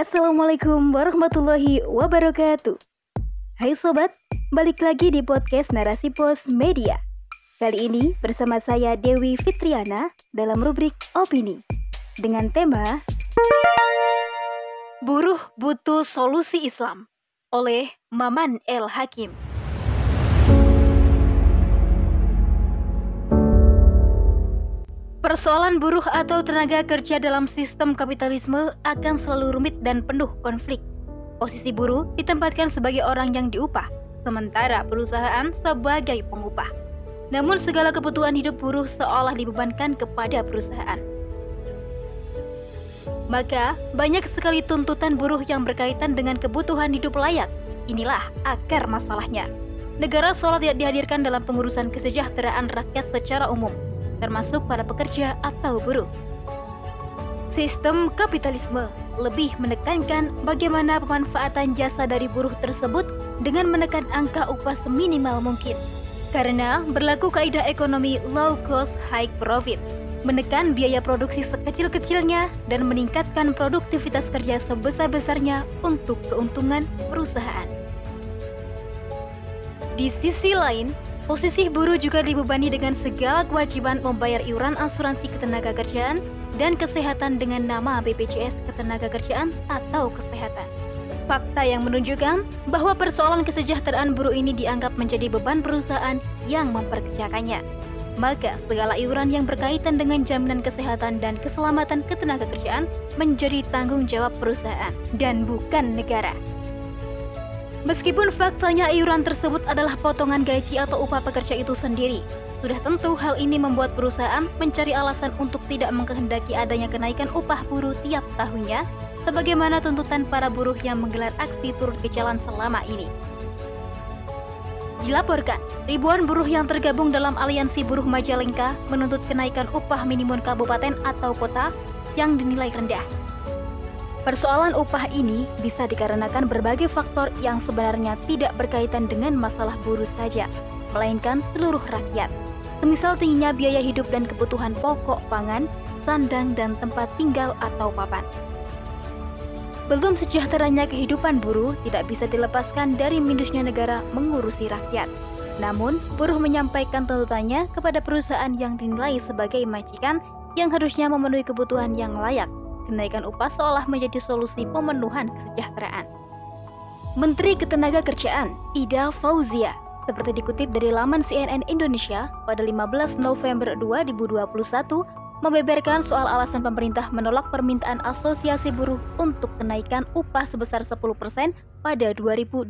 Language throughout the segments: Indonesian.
Assalamualaikum warahmatullahi wabarakatuh. Hai sobat, balik lagi di podcast Narasi Pos Media. Kali ini bersama saya Dewi Fitriana dalam rubrik Opini dengan tema Buruh Butuh Solusi Islam oleh Maman El Hakim. Persoalan buruh atau tenaga kerja dalam sistem kapitalisme akan selalu rumit dan penuh konflik. Posisi buruh ditempatkan sebagai orang yang diupah, sementara perusahaan sebagai pengupah. Namun segala kebutuhan hidup buruh seolah dibebankan kepada perusahaan. Maka, banyak sekali tuntutan buruh yang berkaitan dengan kebutuhan hidup layak. Inilah akar masalahnya. Negara seolah tidak dihadirkan dalam pengurusan kesejahteraan rakyat secara umum, termasuk para pekerja atau buruh. Sistem kapitalisme lebih menekankan bagaimana pemanfaatan jasa dari buruh tersebut dengan menekan angka upah seminimal mungkin. Karena berlaku kaidah ekonomi low cost high profit, menekan biaya produksi sekecil-kecilnya dan meningkatkan produktivitas kerja sebesar-besarnya untuk keuntungan perusahaan. Di sisi lain, Posisi buruh juga dibebani dengan segala kewajiban membayar iuran asuransi ketenagakerjaan dan kesehatan dengan nama BPJS Ketenagakerjaan atau Kesehatan. Fakta yang menunjukkan bahwa persoalan kesejahteraan buruh ini dianggap menjadi beban perusahaan yang memperkerjakannya. Maka segala iuran yang berkaitan dengan jaminan kesehatan dan keselamatan ketenagakerjaan menjadi tanggung jawab perusahaan dan bukan negara. Meskipun faktanya iuran tersebut adalah potongan gaji atau upah pekerja itu sendiri, sudah tentu hal ini membuat perusahaan mencari alasan untuk tidak mengkehendaki adanya kenaikan upah buruh tiap tahunnya, sebagaimana tuntutan para buruh yang menggelar aksi turun ke jalan selama ini. Dilaporkan, ribuan buruh yang tergabung dalam aliansi buruh Majalengka menuntut kenaikan upah minimum kabupaten atau kota yang dinilai rendah Persoalan upah ini bisa dikarenakan berbagai faktor yang sebenarnya tidak berkaitan dengan masalah buruh saja, melainkan seluruh rakyat. Semisal tingginya biaya hidup dan kebutuhan pokok pangan, sandang dan tempat tinggal atau papan. Belum sejahteranya kehidupan buruh tidak bisa dilepaskan dari minusnya negara mengurusi rakyat. Namun, buruh menyampaikan tuntutannya kepada perusahaan yang dinilai sebagai majikan yang harusnya memenuhi kebutuhan yang layak kenaikan upah seolah menjadi solusi pemenuhan kesejahteraan. Menteri Ketenagakerjaan Ida Fauzia seperti dikutip dari laman CNN Indonesia pada 15 November 2021 membeberkan soal alasan pemerintah menolak permintaan asosiasi buruh untuk kenaikan upah sebesar 10% pada 2022.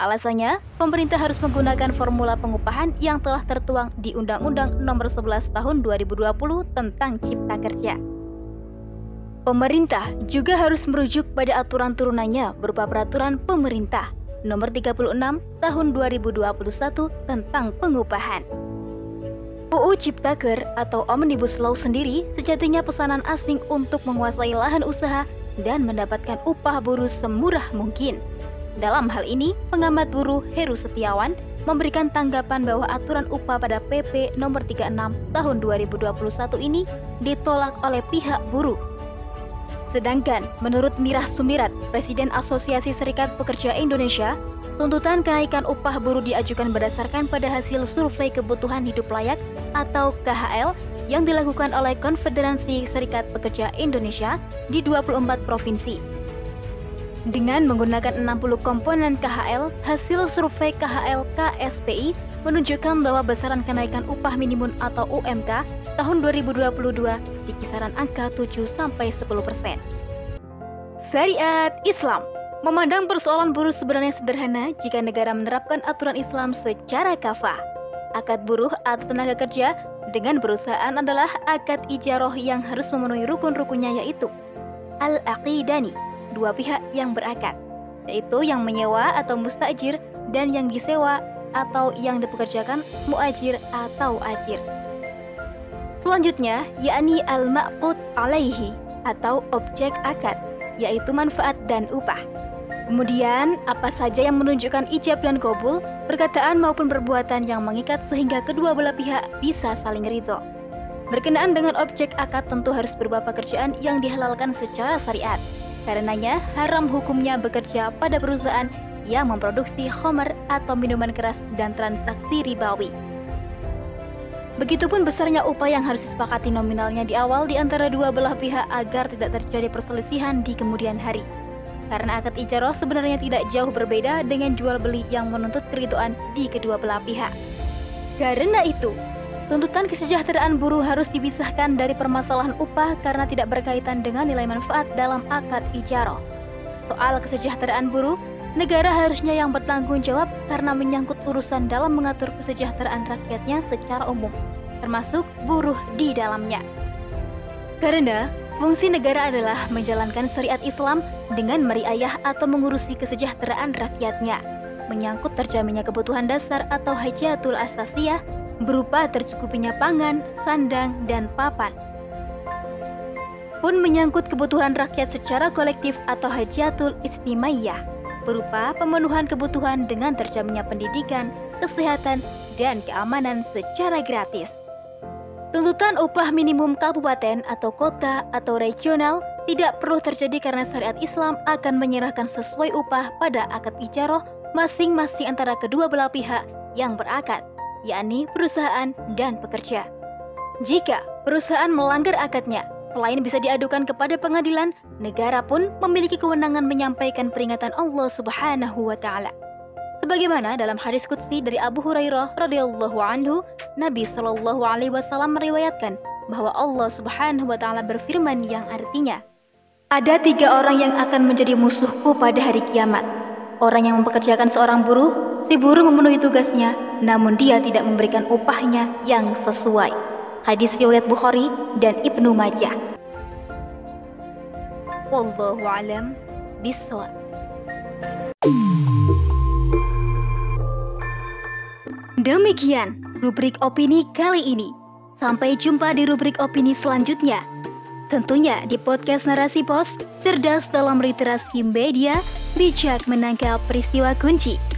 Alasannya, pemerintah harus menggunakan formula pengupahan yang telah tertuang di Undang-Undang Nomor 11 Tahun 2020 tentang Cipta Kerja. Pemerintah juga harus merujuk pada aturan turunannya berupa peraturan pemerintah nomor 36 tahun 2021 tentang pengupahan. UU Ciptaker atau Omnibus Law sendiri sejatinya pesanan asing untuk menguasai lahan usaha dan mendapatkan upah buruh semurah mungkin. Dalam hal ini, pengamat buruh Heru Setiawan memberikan tanggapan bahwa aturan upah pada PP nomor 36 tahun 2021 ini ditolak oleh pihak buruh Sedangkan menurut Mirah Sumirat, Presiden Asosiasi Serikat Pekerja Indonesia, tuntutan kenaikan upah buruh diajukan berdasarkan pada hasil survei kebutuhan hidup layak atau KHL yang dilakukan oleh Konfederasi Serikat Pekerja Indonesia di 24 provinsi. Dengan menggunakan 60 komponen KHL, hasil survei KHL KSPI menunjukkan bahwa besaran kenaikan upah minimum atau UMK tahun 2022 di kisaran angka 7 sampai 10 persen. Syariat Islam memandang persoalan buruh sebenarnya sederhana jika negara menerapkan aturan Islam secara kafah. Akad buruh atau tenaga kerja dengan perusahaan adalah akad ijaroh yang harus memenuhi rukun-rukunnya yaitu al-aqidani dua pihak yang berakad, yaitu yang menyewa atau mustajir dan yang disewa atau yang dipekerjakan muajir atau ajir. Selanjutnya, yakni al-ma'qud alaihi atau objek akad, yaitu manfaat dan upah. Kemudian, apa saja yang menunjukkan ijab dan kabul, perkataan maupun perbuatan yang mengikat sehingga kedua belah pihak bisa saling ridho. Berkenaan dengan objek akad tentu harus berupa pekerjaan yang dihalalkan secara syariat. Karenanya, haram hukumnya bekerja pada perusahaan yang memproduksi homer atau minuman keras dan transaksi ribawi. Begitupun besarnya upah yang harus disepakati nominalnya di awal di antara dua belah pihak agar tidak terjadi perselisihan di kemudian hari. Karena akad ijaroh sebenarnya tidak jauh berbeda dengan jual beli yang menuntut keriduan di kedua belah pihak. Karena itu, tuntutan kesejahteraan buruh harus dipisahkan dari permasalahan upah karena tidak berkaitan dengan nilai manfaat dalam akad ijaroh. Soal kesejahteraan buruh, negara harusnya yang bertanggung jawab karena menyangkut urusan dalam mengatur kesejahteraan rakyatnya secara umum, termasuk buruh di dalamnya. Karena fungsi negara adalah menjalankan syariat Islam dengan meriayah atau mengurusi kesejahteraan rakyatnya, menyangkut terjaminnya kebutuhan dasar atau hajatul asasiyah berupa tercukupinya pangan, sandang, dan papan. Pun menyangkut kebutuhan rakyat secara kolektif atau hajatul istimaiyah berupa pemenuhan kebutuhan dengan terjaminnya pendidikan, kesehatan, dan keamanan secara gratis. Tuntutan upah minimum kabupaten atau kota atau regional tidak perlu terjadi karena syariat Islam akan menyerahkan sesuai upah pada akad ijaroh masing-masing antara kedua belah pihak yang berakad, yakni perusahaan dan pekerja. Jika perusahaan melanggar akadnya, Selain bisa diadukan kepada pengadilan, negara pun memiliki kewenangan menyampaikan peringatan Allah Subhanahu wa taala. Sebagaimana dalam hadis qudsi dari Abu Hurairah radhiyallahu anhu, Nabi Shallallahu alaihi wasallam meriwayatkan bahwa Allah Subhanahu wa taala berfirman yang artinya, "Ada tiga orang yang akan menjadi musuhku pada hari kiamat. Orang yang mempekerjakan seorang buruh, si buruh memenuhi tugasnya, namun dia tidak memberikan upahnya yang sesuai." Hadis riwayat Bukhari dan Ibnu Majah. Wallahu alam bisawab. Demikian rubrik opini kali ini. Sampai jumpa di rubrik opini selanjutnya. Tentunya di podcast Narasi Pos, cerdas dalam literasi media, bijak menangkap peristiwa kunci.